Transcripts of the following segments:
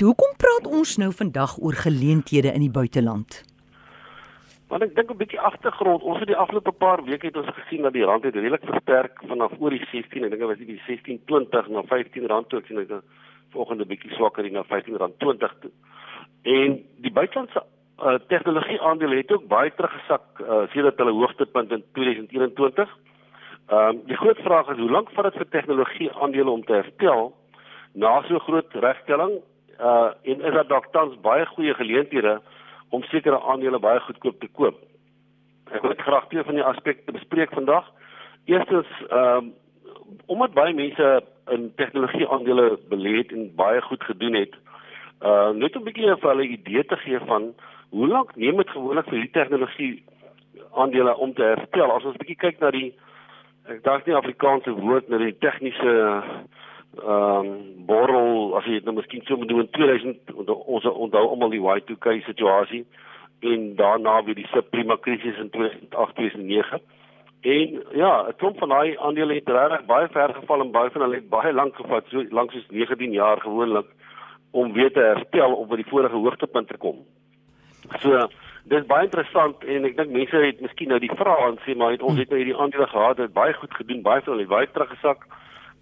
Piet, hoekom praat ons nou vandag oor geleenthede in die buiteland? Want ek dink 'n bietjie agtergrond. Ons het die afgelope paar weke het ons gesien dat die rand het redelik versterk vanaf oor die 16, ek dink dit was die 16.20 na 15 rand toe. Ek sien dit volgende bietjie swakker hier na 15 rand 20 toe. En die buitelandse uh, tegnologie aandele het ook baie teruggesak uh, sedert hulle hoogtepunt in 2021. Ehm um, die groot vraag is hoe lank vat dit vir tegnologie aandele om te herstel na so groot regstelling? Uh en is daar dalk tans baie goeie geleenthede om sekere aandele baie goedkoop te koop. Ek wil graag twee van die aspekte bespreek vandag. Eerstens ehm um, omdat baie mense in tegnologie aandele belê het en baie goed gedoen het, uh net 'n bietjie vir hulle idee te gee van hoe lank neem dit gewoonlik vir hierdie tegnologie aandele om te herstel? As ons 'n bietjie kyk na die ek dink nie Afrikaanse woord na die tegniese ehm um, borrel as jy dit nou miskien so moet doen in 2000 ons onthou almal die Y2K situasie en daarna weer die subprime krisis in 2008 2009 en ja 'n klomp van daai aandele het regtig baie ver geval en baie van hulle het baie lank gevat so lank soos 19 jaar gewoonlik om weer te herstel op by die vorige hoogtepunt te kom. So dis baie interessant en ek dink mense het miskien nou die vraag aan sê maar het ons het nou hierdie aandele gehad het baie goed gedoen baie veel het baie teruggesak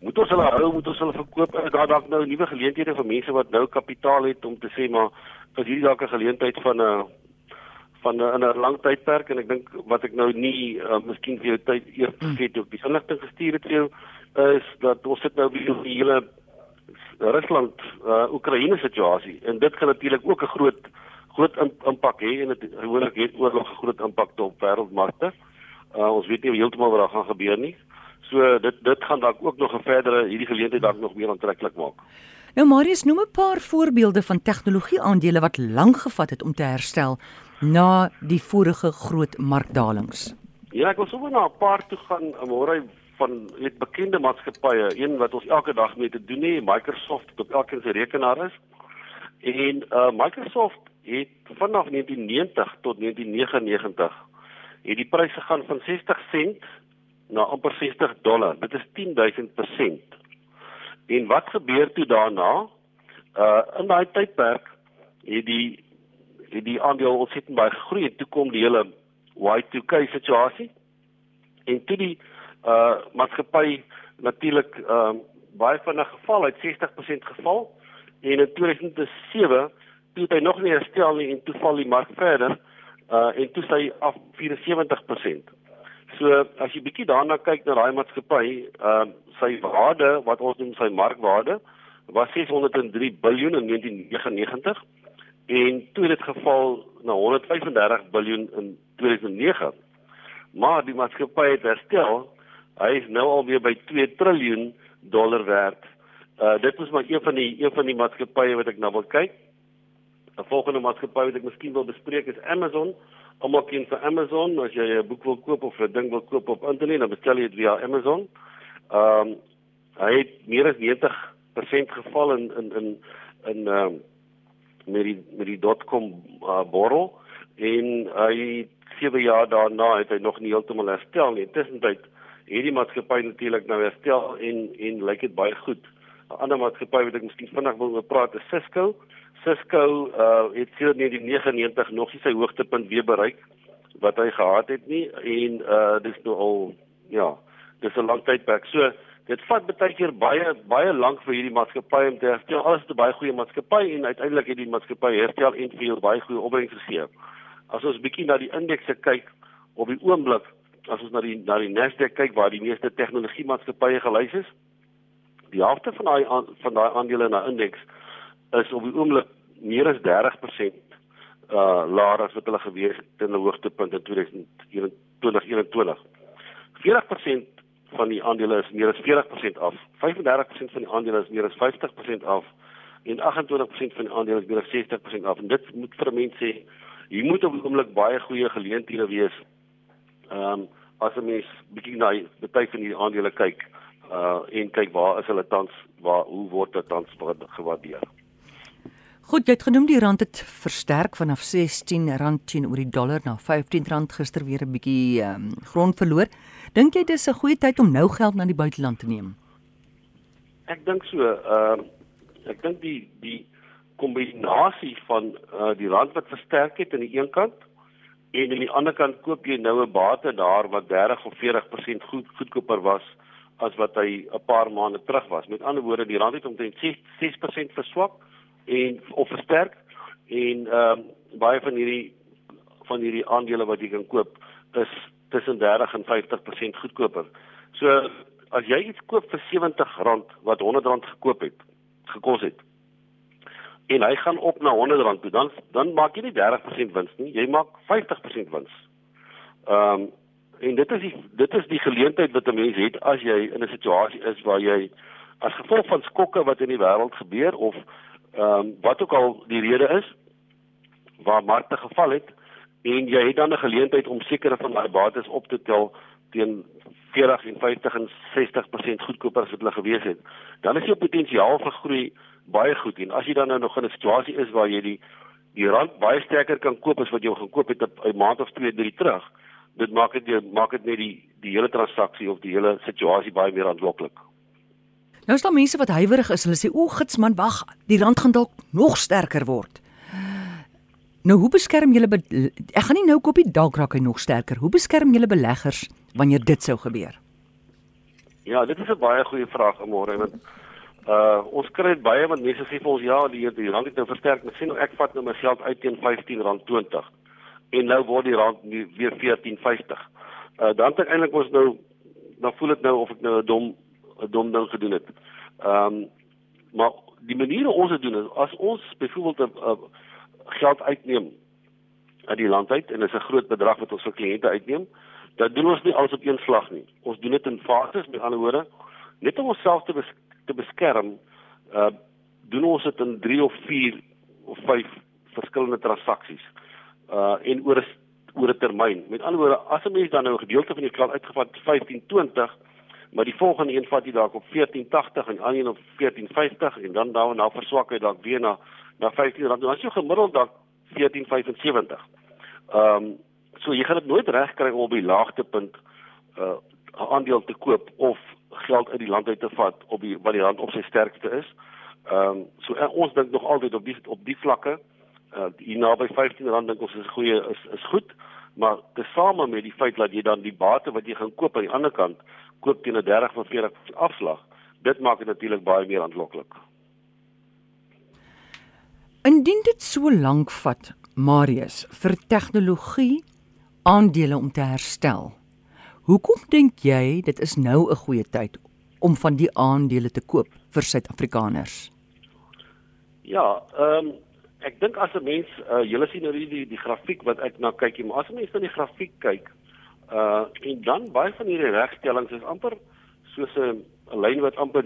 moet ons hulle hou, moet ons hulle verkoop? Is daar dalk nou nuwe geleenthede vir mense wat nou kapitaal het om te sê maar is hierdie dalk 'n geleentheid van 'n van 'n in 'n lang tydperk en ek dink wat ek nou nie uh, miskien vir jou tyd eers vergeet ook die inligting gestuur het vir jou is dat ons sit nou by die hele Rusland uh, Oekraïne situasie en dit gaan natuurlik ook 'n groot groot impak hê en dit gewoonlik het oorlog 'n groot impak op wêreldmarkte. Uh, ons weet nie heeltemal wat daar gaan gebeur nie. So dit dit gaan dalk ook nog 'n verdere hierdie geleentheid dalk nog meer aantreklik maak. Nou Marius, noem 'n paar voorbeelde van tegnologie aandele wat lank gevat het om te herstel na die vorige groot markdalings. Ja, ek wil sommer na 'n paar toe gaan môre van net bekende maatskappye, een wat ons elke dag mee te doen het, Microsoft op elkeen se rekenaar is. En uh Microsoft het vanaf 1990 tot 1999 het die pryse gegaan van 60 sent na amper 60 dollar. Dit is 10000%. En wat gebeur toe daarna? Uh in daai tydperk het die het die aandeel ontsettend baie gegroei en toe kom die hele Y2K situasie. En toe die uh maatskappy natuurlik ehm uh, baie vinnig geval, het 60% geval en in 2007 toe het hy nog nie herstel nie en toe val die mark verder uh en toe sy af 74%. So as jy bietjie daarna kyk na daai maatskappy, ehm uh, sy waarde wat ons noem sy markwaarde was 603 miljard in 1999 en toe het dit geval na 135 miljard in 2009. Maar die maatskappy het herstel. Hy is nou al weer by 2 trilljoen dollar werd. Uh dit is maar een van die een van die maatskappye wat ek nou wil kyk. 'n Volgende maatskappy wat ek miskien wil bespreek is Amazon almal ken vir Amazon as jy 'n boek wil koop of 'n ding wil koop op internet dan bestel jy dit via Amazon. Ehm um, hy het meer as 90% geval in in in in ehm um, met die met die .com uh, borrel en hy 7 jaar daarna het hy nog nie heeltemal herstel nie. Intussen het hierdie maatskappy natuurlik nou herstel en en lyk dit baie goed. 'n Ander maatskappy wat ek miskien vinnig wil praat is Cisco. Cisco uh het sedert 1999 nog nie sy hoogtepunt weer bereik wat hy gehad het nie en uh dis nou al ja, dis 'n lang tydperk. So dit vat baie keer baie baie lank vir hierdie maatskappy om te herstel. Alles is 'n baie goeie maatskappy en uiteindelik het die maatskappy herstel en veel baie goeie opbrengs gegee. As ons bietjie na die indekse kyk op die oomblik, as ons na die na die Nasdaq kyk waar die meeste tegnologie maatskappye gelys is, die helfte van daai van daai aandele daai indeks is op die oomblik meer as 30% uh laer as wat hulle gewees het in die hoogtepunt in 2021. 40% van die aandele is meer as 40% af. 35% van die aandele is meer as 50% af en 28% van die aandele is meer as 60% af. En dit moet vir mense sê hier moet op die oomblik baie goeie geleenthede wees. Ehm um, as 'n mens bietjie na die tyd van hierdie aandele kyk uh en kyk waar is hulle tans waar hoe word dit tans gewaardeer? Goed, jy het genoem die rand het versterk vanaf R16 teenoor die dollar na R15 gister weer 'n bietjie um, grond verloor. Dink jy dis 'n goeie tyd om nou geld na die buiteland te neem? Ek dink so. Ehm uh, ek dink die die kombinasie van uh, die rand wat versterk het aan die een kant en aan die ander kant koop jy nou 'n bate daar wat 30 of 40% goed goedkoper was as wat hy 'n paar maande terug was. Met ander woorde, die rand het omtrent 6% verswak en of versterk en ehm um, baie van hierdie van hierdie aandele wat jy kan koop is tussen 30 en 50% goedkoper. So as jy iets koop vir R70 wat R100 gekoop het, gekos het en hy gaan op na R100 toe, dan dan maak jy nie 30% wins nie, jy maak 50% wins. Ehm um, en dit is die dit is die geleentheid wat 'n mens het as jy in 'n situasie is waar jy as gevolg van skokke wat in die wêreld gebeur of ehm um, wat ook al die rede is waar markte geval het en jy het dan 'n geleentheid om sekere van daai bates op te tel teen 40 en 50 en 60% goedkoper as wat hulle gewees het. Dan is jou potensiaal vir groei baie goed en as jy dan nou nog in 'n situasie is waar jy die die rand baie sterker kan koop as wat jy gekoop het 'n maand of 2, 3 terug, dit maak dit maak dit net die die hele transaksie of die hele situasie baie meer aanloklik. Nou is daar mense wat huiwerig is. Hulle sê o, gits man, wag, die rand gaan dalk nog sterker word. Nou hoe beskerm julle ek gaan nie nou koop die dalk raak hy nog sterker. Hoe beskerm julle beleggers wanneer dit sou gebeur? Ja, dit is 'n baie goeie vraag môre want uh ons kry dit baie want mense sê vir ons ja, die die rand het nou versterk. Ek sê nou ek vat nou my geld uit teen R15.20 en nou word die rand weer 14.50. Uh dan het ek eintlik ons nou dan voel dit nou of ek nou 'n dom 'n dom ding gedoen het. Ehm um, maar die manier hoe ons dit doen is as ons byvoorbeeld 'n geld uitneem uit die land uit en dit is 'n groot bedrag wat ons vir kliënte uitneem, dan doen ons nie alles op een slag nie. Ons doen dit in fases, met ander woorde, net om onsself te bes te beskerm, uh doen ons dit in 3 of 4 of 5 verskillende transaksies. Uh en oor 'n oor 'n termyn. Met ander woorde, as 'n mens dan nou 'n gedeelte van die geld uitgevat 1520 maar die volgende een vat jy dalk op 1480 en ander een op 1450 en dan daarna nou verswak hy dalk weer na na 15 rand. Dan as jy gemiddeld dalk 1475. Ehm um, so jy gaan dit nooit reg kry om op die laagtepunt 'n uh, aandeel te koop of geld uit die land uit te vat op die wat die rand op sy sterkste is. Ehm um, so uh, ons dink nog altyd op die op die vlakke uh hier naby 15 rand dink ons is goeie is is goed maar tesame met die feit dat jy dan die bate wat jy gaan koop aan die ander kant koop teen 'n 30 of 40 afslag, dit maak dit natuurlik baie meer aanloklik. Indien dit so lank vat, Marius, vir tegnologie aandele om te herstel. Hoekom dink jy dit is nou 'n goeie tyd om van die aandele te koop vir Suid-Afrikaners? Ja, ehm um, ek dink as 'n mens, uh, julle sien nou die die grafiek wat ek na kyk, maar as 'n mens na die grafiek kyk, Uh en dan baie van hierdie regstellings is amper soos 'n lyn wat amper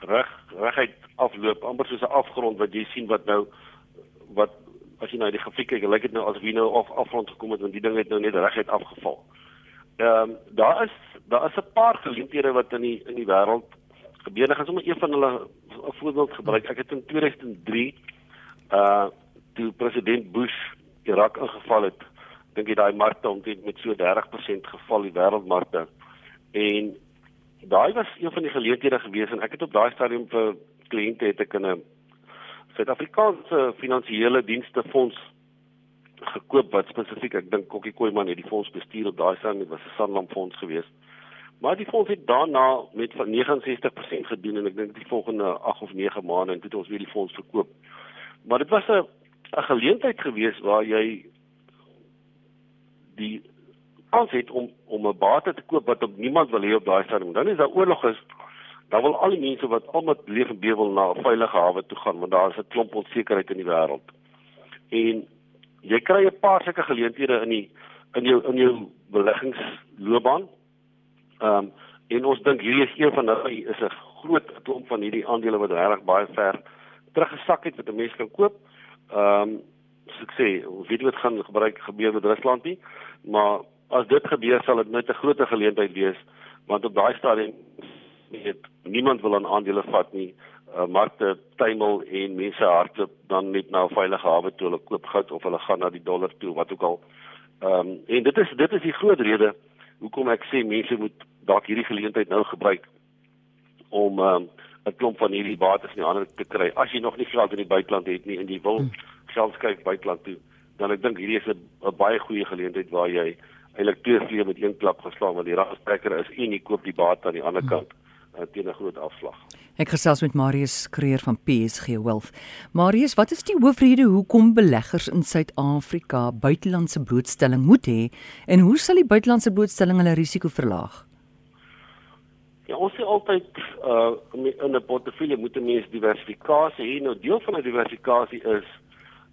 reg reguit afloop, amper soos 'n afgrond wat jy sien wat nou wat as jy nou die grafiek kyk, lyk dit nou asof hy nou af afgrond gekom het want die ding het nou net reguit afgeval. Ehm um, daar is daar is 'n paar geleenthede wat in die in die wêreld gebeur. Ek gaan sommer een van hulle 'n voorbeeld gebruik. Ek het in 2003 uh toe president Bush Irak ingeval het dink jy daai markte omtrent met so 30% geval die wêreldmarkte. En daai was een van die geleenthede gewees en ek het op daai stadium vir kliënte het ek 'n Suid-Afrikaanse finansiële dienste fonds gekoop wat spesifiek ek dink Kokkie Koeman het die fonds bestuur op daai stadium was 'n Sanlam fonds gewees. Maar die fonds het daarna met van 69% gedoen en ek dink die volgende 8 of 9 maande en het ons weer die fonds verkoop. Maar dit was 'n 'n geleentheid gewees waar jy die kans het om om 'n bate te koop wat op niemand wil hê op daai stadium. Dan is daar oorlog is dan wil al die mense wat almal leef en bewe na 'n veilige hawe toe gaan want daar is 'n klomp onsekerheid in die wêreld. En jy kry 'n paar sulke geleenthede in die in jou in jou beleggingsloopbaan. Ehm um, en ons dink hierdie is een van hulle is 'n groot klomp van hierdie aandele wat regtig baie ver teruggesak het wat 'n mens kan koop. Ehm um, soos ek sê, ons weet wat gaan gebruik gebeur met Rusland nie, maar as dit gebeur sal dit net 'n groot geleentheid wees want op daai stadium het niemand wil aan aandele vat nie. Uh, markte tuimel en mense hardloop dan net na 'n veilige hawe toe hulle koop goud of hulle gaan na die dollar toe wat ook al. Ehm um, en dit is dit is die groot rede hoekom ek sê mense moet dalk hierdie geleentheid nou gebruik om ehm um, 'n klomp van hierdie bates in die hande te kry as jy nog nie geld in die buiteland het nie en jy wil geld skuif buiteland toe dan ek dink hierdie is 'n baie goeie geleentheid waar jy eintlik twee vliee met een klap geslaan want die rastrekker is en jy koop die bate aan die ander kant uh, teen 'n groot afslag. Ek gesels met Marius Kreer van PSG Wealth. Marius, wat is die hoofrede hoekom beleggers in Suid-Afrika buitelandse blootstelling moet hê en hoe sal die buitelandse blootstelling hulle risiko verlaag? Ja, ons sê altyd uh in 'n portefeulje moet 'n mens diversifikasie hê. Nou deel van 'n diversifikasie is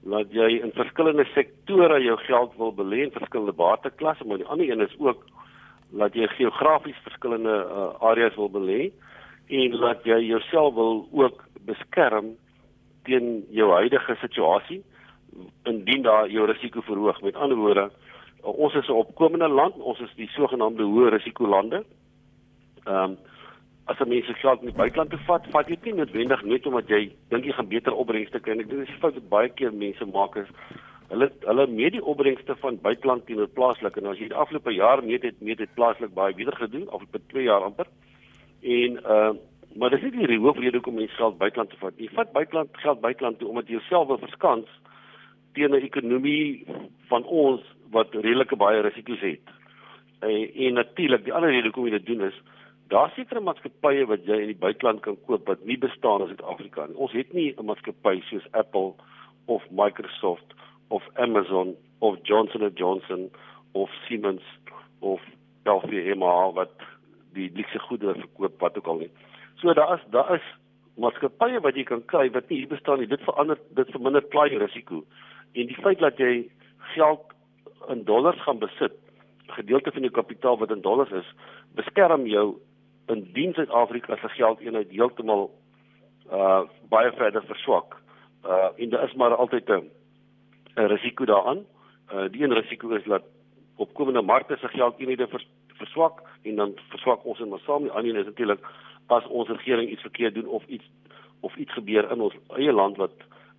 dat jy in verskillende sektore jou geld wil belê in verskillende bateklasse, maar die ander een is ook dat jy geografies verskillende uh, areas wil belê en dat jy jouself wil ook beskerm teen jou huidige situasie indien daar jou risiko verhoog. Met ander woorde, ons is 'n opkomende land, ons is die sogenaamde hoë risiko lande. Ehm um, as jy mense geld in die buiteland te vat, vat jy nie noodwendig net omdat jy dink jy gaan beter opbrengste kry. Ek dink dis fout wat baie keer mense maak is hulle hulle meet die opbrengste van buiteland teenoor plaaslike en as jy die afgelope jaar meet het meet dit plaaslik baie beter gedoen afgelope 2 jaar amper. En uh maar dis nie die hoofrede hoekom mense geld buiteland te vat. Jy vat buiteland geld buiteland toe omdat jy jouself wil verskans teen 'n ekonomie van ons wat redelike baie risiko's het. En, en natuurlik die ander rede hoekom jy dit doen is Daar sekerre maatskappye wat jy in die buiteland kan koop wat nie bestaan in Suid-Afrika nie. Ons het nie 'n maatskappy soos Apple of Microsoft of Amazon of Johnson & Johnson of Siemens of LVMH wat die luxe goedere verkoop wat ook al nie. So daar is daar is maatskappye wat jy kan kry wat nie hier bestaan nie. Dit verander dit verminder klein risiko. En die feit dat jy geld in dollars gaan besit, gedeelte van jou kapitaal wat in dollars is, beskerm jou indien Suid-Afrika se geldeenheid heeltemal uh baie verder verswak. Uh en daar is maar altyd 'n 'n risiko daaraan. Uh die een risiko is dat opkomende markte se geldeenhede vers, verswak en dan verswak ons in maar saam. Die ander is natuurlik as ons regering iets verkeerd doen of iets of iets gebeur in ons eie land wat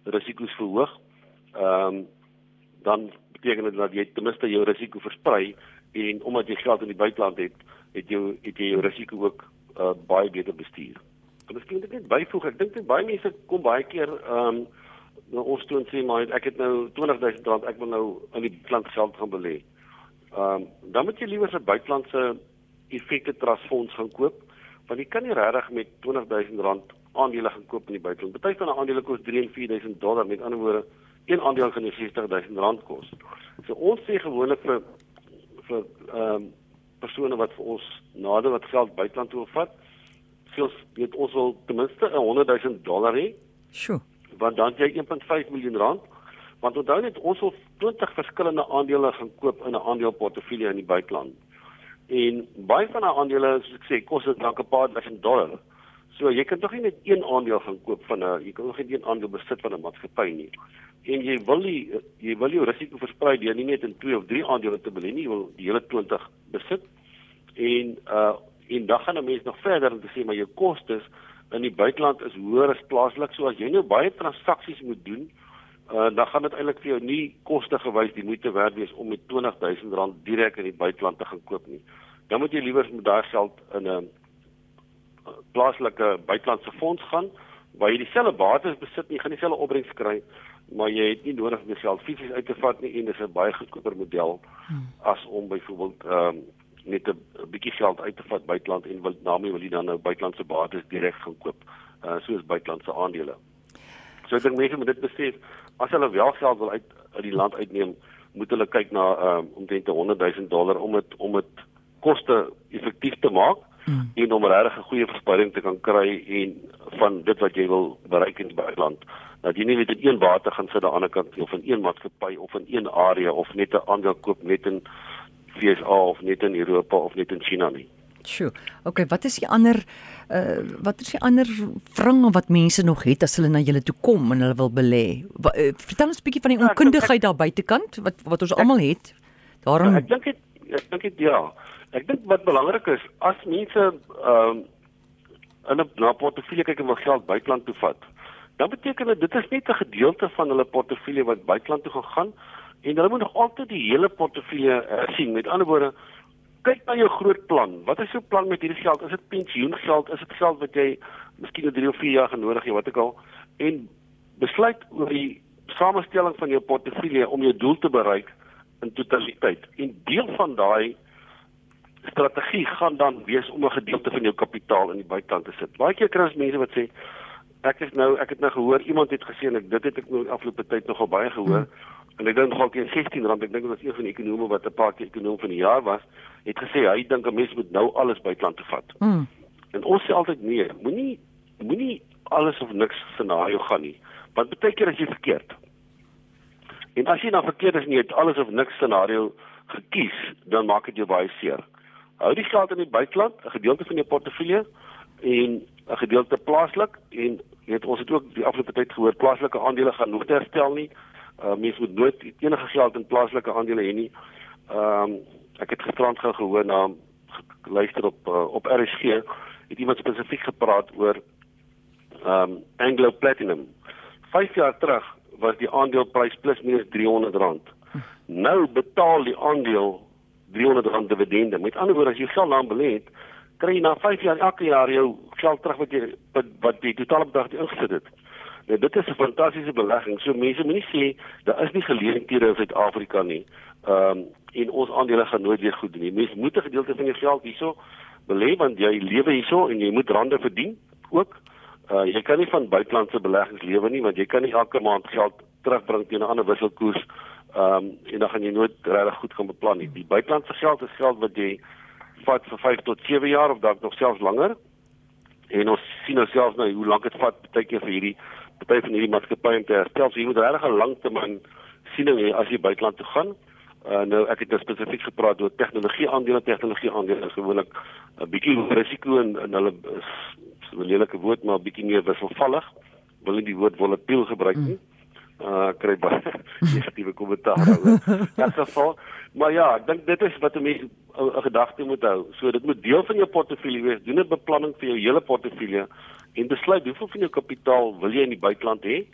risiko's verhoog. Ehm um, dan beteken dit dat jy ten minste jou risiko versprei en omdat jy geld in die buiteland het, het jy het jy jou risiko ook uh, baie beter bestuur. En miskien net byvoeg, ek dink baie mense kom baie keer ehm um, na ons toe en sê maar ek het nou 20000 rand, ek wil nou in die buiteland geld gaan belê. Ehm um, dan moet jy liewer 'n buitelandse effekte trust fonds gaan koop want jy kan nie regtig met 20000 rand aandele gaan koop in die buiteland. Party van die aandele kos 3 en 4000 dollar, met ander woorde, een aandeel gaan jou 60000 rand kos. So ons sê gewoonlik vir vir ehm um, persone wat vir ons nader wat geld buiteland toe vat. Soos weet ons wil ten minste 'n 100 000 dollar hê. Sjoe. Want dan jy 1.5 miljoen rand. Want onthou net ons wil 20 verskillende aandele gaan koop in 'n aandeleportefeulje in die buiteland. En baie van daai aandele, soos ek sê, kos dit dalk 'n paar duisend dollar. So jy kan tog nie net een aandeel gaan koop van 'n jy kan nog nie een aandeel besit van 'n maatskappy nie en jy wil nie jy wil jou risiko versprei deur nie net in 2 of 3 aandele te belê nie, jy wil die hele 20 besit. En uh en dan gaan 'n mens nog verder om te sê maar jou kostes in die buiteland is hoër as plaaslik. So as jy nou baie transaksies moet doen, uh dan gaan dit eintlik vir jou nie koste gewys die moeite werd wees om met R20000 direk in die buiteland te gaan koop nie. Dan moet jy liewer met daai geld in 'n plaaslike buitelandse fonds gaan waar jy dieselfde bates besit, jy gaan dieselfde opbrengs kry maar jy het nie nodig om die geld fisies uit te vat nie en dis 'n baie goedkoper model hmm. as om byvoorbeeld ehm um, net 'n bietjie geld uit te vat buiteland en wil daarmee wil jy dan nou buitelandse bates direk gaan koop uh, soos buitelandse aandele. So ek dink mense moet dit besef as hulle wel geld wil uit uit die land uitneem, moet hulle kyk na ehm um, omtrent 100 000 dollar om dit om dit koste effektief te maak hmm. en om regtig 'n goeie verspreiding te kan kry en van dit wat jy wil bereik in die buiteland dat jy nie net in een bate gaan sit aan die ander kant of in een maatskappy of in een area of net 'n aandeel koop net in VSA of net in Europa of net in China nie. Sjoe. Okay, wat is die ander uh wat is die ander vringe wat mense nog het as hulle na julle toe kom en hulle wil belê? Uh, vertel ons 'n bietjie van die ja, onkundigheid daar buitekant wat wat ons almal het. Daarom ja, Ek dink ek dink dit ja. Ek dink wat belangrik is as mense ehm uh, in 'n na portefeulje kyk en wil geld buiteland toe vat dan beteken dit dit is net 'n gedeelte van hulle portefeulje wat buiteland toe gaan gaan en hulle moet nog altyd die hele portefeulje uh, sien. Met ander woorde, kyk na jou groot plan. Wat is jou plan met hierdie geld? Is dit pensioengeld? Is dit geld wat jy miskien oor 3 of 4 jaar genodig het, wat ek al en besluit oor die samestelling van jou portefeulje om jou doel te bereik in totaliteit. En deel van daai strategie gaan dan wees om 'n gedeelte van jou kapitaal in die buiteland te sit. Baie keer kry ons mense wat sê ek is nou ek het nou gehoor iemand het gesê en ek dit het ek nou afgelope tyd nogal baie gehoor hmm. en ek dink nogal teen 16 rand ek dink dit was een van die ekonome wat 'n paar keer ekonom van die jaar was het gesê hy dink 'n mens moet nou alles buiteland toe vat. Hmm. En ons sê altyd nee, moenie moenie alles of niks scenario gaan nie. Want baie keer is jy verkeerd. En as jy nou verkeerd is en jy het alles of niks scenario gekies, dan maak dit jou baie seer. Hou die geld in die buiteland, 'n gedeelte van jou portefeulje en 'n gedeelte plaaslik en het ons het ook die afgelope tyd gehoor plaaslike aandele gaan nooit herstel nie. Uh mense moet nooit enige geld in plaaslike aandele hê nie. Ehm um, ek het gisterand gou gehoor na luister op uh, op RSG het iemand spesifiek gepraat oor ehm um, Anglo Platinum. 5 jaar terug was die aandeleprys plus minus 300 rand. Nou betaal die aandeel 300 rand dividende. Met ander woorde as jy geld aan belê het, kry jy na 5 jaar elke jaar jou geld terug wat jy wat, wat jy totaal bedrag ingesit het. Nou dit is 'n fantastiese belegging. So mense moenie sê daar is nie geleenthede in Suid-Afrika nie. Ehm um, en ons aandele gaan nooit weer goed doen nie. Mense moet 'n gedeelte van jou geld hierso belê want jy lewe hierso en jy moet rande verdien ook. Uh jy kan nie van buitelandse beleggings lewe nie want jy kan nie elke maand geld terugbring teen 'n ander wisselkoers. Ehm um, en dan gaan jy nooit regtig goed kan beplan nie. Die buitelandse geld is geld wat jy vat vir 5 tot 7 jaar of dalk nog selfs langer. En ons sien nou selfs nou hoe lank dit vat baie keer vir hierdie party van hierdie maatskappye om te herstel. So jy moet regtig 'n langtermyn siening hê as jy buiteland toe gaan. Uh, nou ek het nou spesifiek gepraat oor tegnologie aandele, tegnologie aandele is gewoonlik 'n bietjie risiko in in hulle is 'n lelike woord maar bietjie meer wisselvallig. Wil nie die woord volatiel gebruik nie. Uh kry baie negatiewe kommentaar oor. In geval, maar ja, ek dink dit is wat 'n mens 'n gedagte moet hou. So dit moet deel van jou portefeulje wees. Doen 'n beplanning vir jou hele portefeulje en besluit hoeveel van jou kapitaal wil jy in die buiteland hê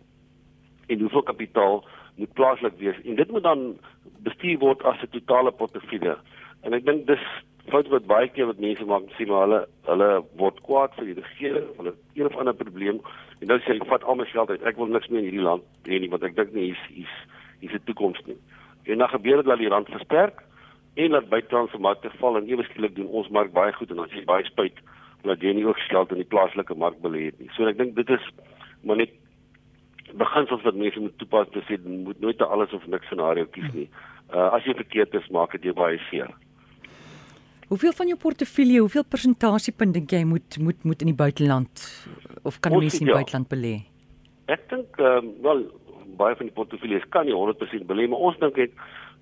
en hoeveel kapitaal moet plaaslik wees. En dit moet dan bestuur word as 'n totale portefeulje. En ek dink dis fout wat baie keer wat mense maak, sien maar hulle hulle word kwaad vir die regering, hulle een of ander probleem en dan sê hulle vat al my geld uit. Ek wil niks meer in hierdie land hê nie want ek dink nie hier's hier's hier's 'n toekoms nie. En dan gebeur dit dat die rand versterk en dat buitelandse markte val en ewe skielik doen ons mark baie goed en ons is baie spyt dat jy nie ook geld in die plaaslike mark belê het nie. So ek dink dit is maar net beginsels wat mense moet toepas te sê moet nooit 'n alles of niks scenario kies nie. Uh as jy verkeerd is, maak dit jou baie seer. Hoeveel van jou portefeulje, hoeveel persentasiepunt dink jy moet moet moet in die buiteland of kan mense in die ja. buiteland belê? Ek dink ehm um, wel baie van die portefeuilles kan jy 100% belê, maar ons dink dit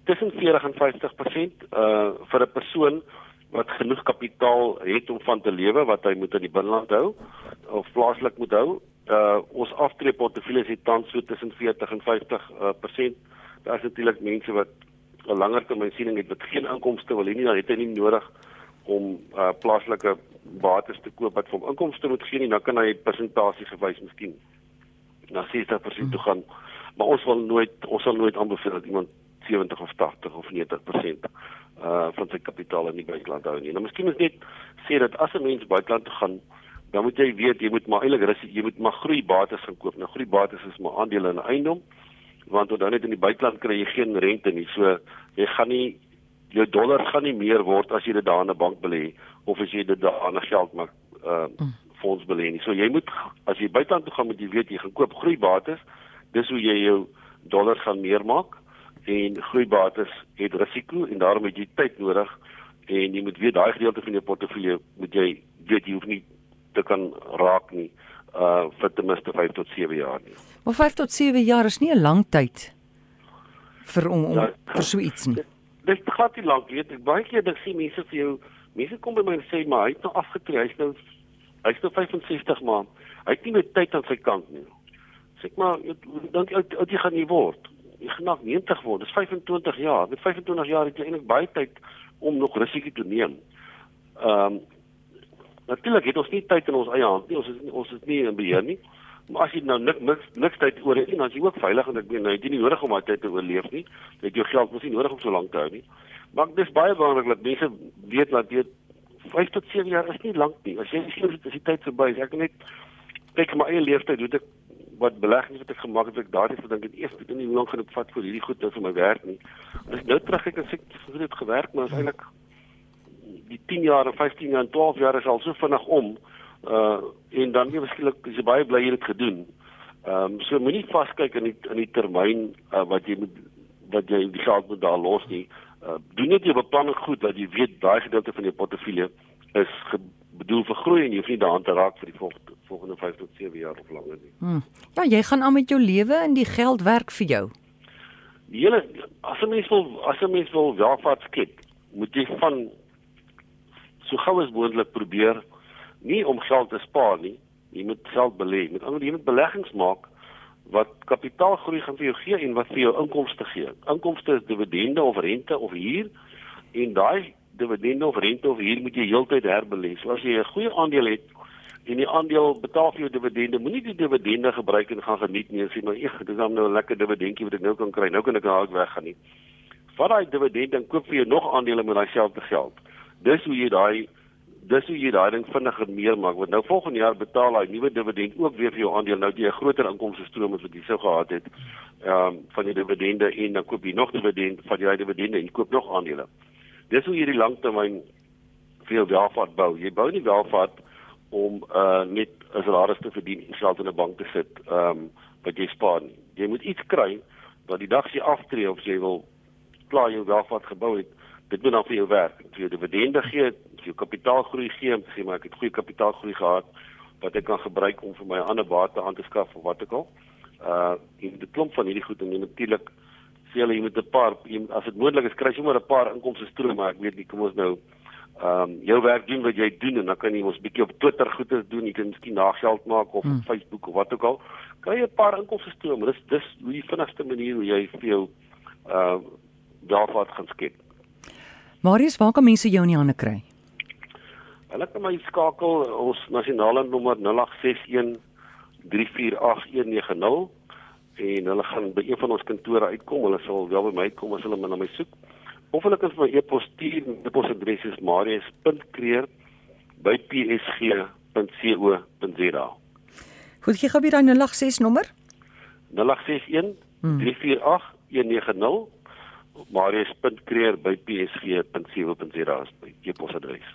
tussen 40 en 50% uh vir 'n persoon wat genoeg kapitaal het om van te lewe wat hy moet in die binneland hou of plaaslik moet hou. Uh ons aftree portefeuilles het tans so tussen 40 en 50% uh, percent. Daar is natuurlik mense wat 'n langer termyn siening het wat geen inkomste wil hê nie, dan het hy nie nodig om uh, plaaslike bates te koop wat vir hom inkomste moet gee nie, dan kan hy persentasie gewys miskien na 60% toe gaan. Maar ons wil nooit ons sal nooit aanbeveel dat iemand 70 of 80 of 90% uh van sy kapitaal in die buiteland hou nie. Nou miskien is net sê dat as 'n mens buiteland toe gaan, dan moet jy weet jy moet maar eintlik jy moet maar groeibates gaan koop. Nou groeibates is maar aandele in eiendom want dan net in die buiteland kry jy geen rente nie. So jy gaan nie jou dollar gaan nie meer word as jy dit daar in 'n bank belê of as jy dit daar in 'n geldmark uh mm. fonds belê nie. So jy moet as jy buiteland toe gaan moet jy weet jy gaan koop groeibates. Dis hoe jy jou dollar gaan meer maak en groeibates het risiko en daarom het jy tyd nodig en jy moet weet daai gedeelte van jou portefeulje moet jy weet jy hoef nie te kan raak nie uh vir ten minste 5 tot 7 jaar nie. Maar 5 tot 7 jaar is nie 'n lang tyd vir om, om ja, vir so iets nie. Dit gaan nie lank weet ek baie keer dan sien mense vir jou mense kom by my en sê maar hy het nou afgetree hy's nou hy's nou 65 maar hy het nie meer tyd aan sy kant nie. Sê ek maar dink jy oud jy gaan nie word. Jy gaan nog 90 word. Dis 25 jaar. Met 25 jaar het jy eintlik baie tyd om nog risiko te neem. Ehm um, Natuurlik het ons nie tyd in ons eie hand nie. Ons is nie, ons is nie in beheer nie. Maar as jy nou niks niks, niks tyd oor het nie, dan is jy ook veilig en ek meen nou jy het nie nodig om daai tyd te oorleef nie. Jy het jou geld mos nie nodig om so lank te hou nie. Maar dis baie belangrik dat mense weet dat dit 5 tot 7 jaar is nie lank nie. As jy sien dit is die tyd verby. Ek net kyk my eie leeftyd, hoe ek wat beleggings wat ek gemaak het, ek daardie gedink het eers dit nie lank genoeg vat vir hierdie goed nou vir my werk nie. As ek nou terugkyk en sê ek het gewerk, maar is eintlik die 10 jaar en 15 jaar en 12 jaar is al so vinnig om uh en dan weer beskiklik is jy baie bly jy het gedoen. Ehm um, so moenie vaskyk in die in die termyn uh, wat jy moet wat jy die geld moet daar los nie. Uh doen net jou beplanning goed dat jy weet daai gedeelte van jou portefeulje is bedoel vir groei en jy hoef nie daaraan te raak vir die volgende volgende 5 tot 7 jaar of langer nie. Hmm. Ja, jy gaan aan met jou lewe en die geld werk vir jou. Die hele as 'n mens wil as 'n mens wil welvaart skep, moet jy van so gou as moontlik probeer nie om geld te spaar nie. Jy moet geld belê. Met ander woorde, jy moet beleggings maak wat kapitaalgroei gaan vir jou gee en wat vir jou inkomste gee. Inkomste is dividende of rente of huur en daai dividende of rente of huur moet jy heeltyd herbelê. So as jy 'n goeie aandeel het en die aandeel betaal vir jou dividende, moenie die dividende gebruik en gaan geniet nie sê maar ek dis dan nou 'n lekker dividendjie wat ek nou kan kry. Nou kan ek nou weggaan nie. Vat daai dividende en koop vir jou nog aandele met daai selfde geld. Dis hoe jy daai dis hoe jy daai ding vinniger meer maak want nou volgende jaar betaal daai nuwe dividend ook weer vir jou aandeel nou jy 'n groter inkomste stroom as wat jy sou gehad het ehm um, van die dividende en dan koop jy nog dividend van jou dividende en koop nog aandele. Dis hoe jy die langtermyn jou welvaart bou. Jy bou nie welvaart om uh net 'n salaris te verdien en geld in 'n bank te sit ehm um, wat jy spaar nie. Jy moet iets kry wat die dag jy aftree of jy wil klaar jou welvaart gebou het, dit moet dan vir jou werk. Jy jou dividende gee, jou kapitaalgroei gee sê maar ek het goeie kapitaalgroei gehad wat ek kan gebruik om vir my ander bate aan te skaf of wat ook al. Uh en dit klomp van hierdie goed en natuurlik sê hulle jy moet 'n paar jy, as dit moontlik is kry jy maar 'n paar inkomste strome maar ek weet nie kom ons nou ehm um, jou werk doen wat jy doen en dan kan jy ons bietjie op Twitter goeie doen jy kan miskien nageld maak of hmm. op Facebook of wat ook al kry 'n paar inkomste strome dis dis hoe die vinnigste manier hoe jy vir jou uh daarvoor gaan skep Marius, waar kan mense jou in die hande kry? Hulle kan my skakel ons nasionale nommer 0861 348190 en hulle gaan by een van ons kantore uitkom. Hulle sal wel by my kom as hulle my na my soek. Of hulle kan vir my e-pos stuur. Die posadres is marius.kreer@psg.co.za. Goed, gee gou weer daai 086 nommer. 0861 348190 marius.kreer@psg.co.za is my e-posadres.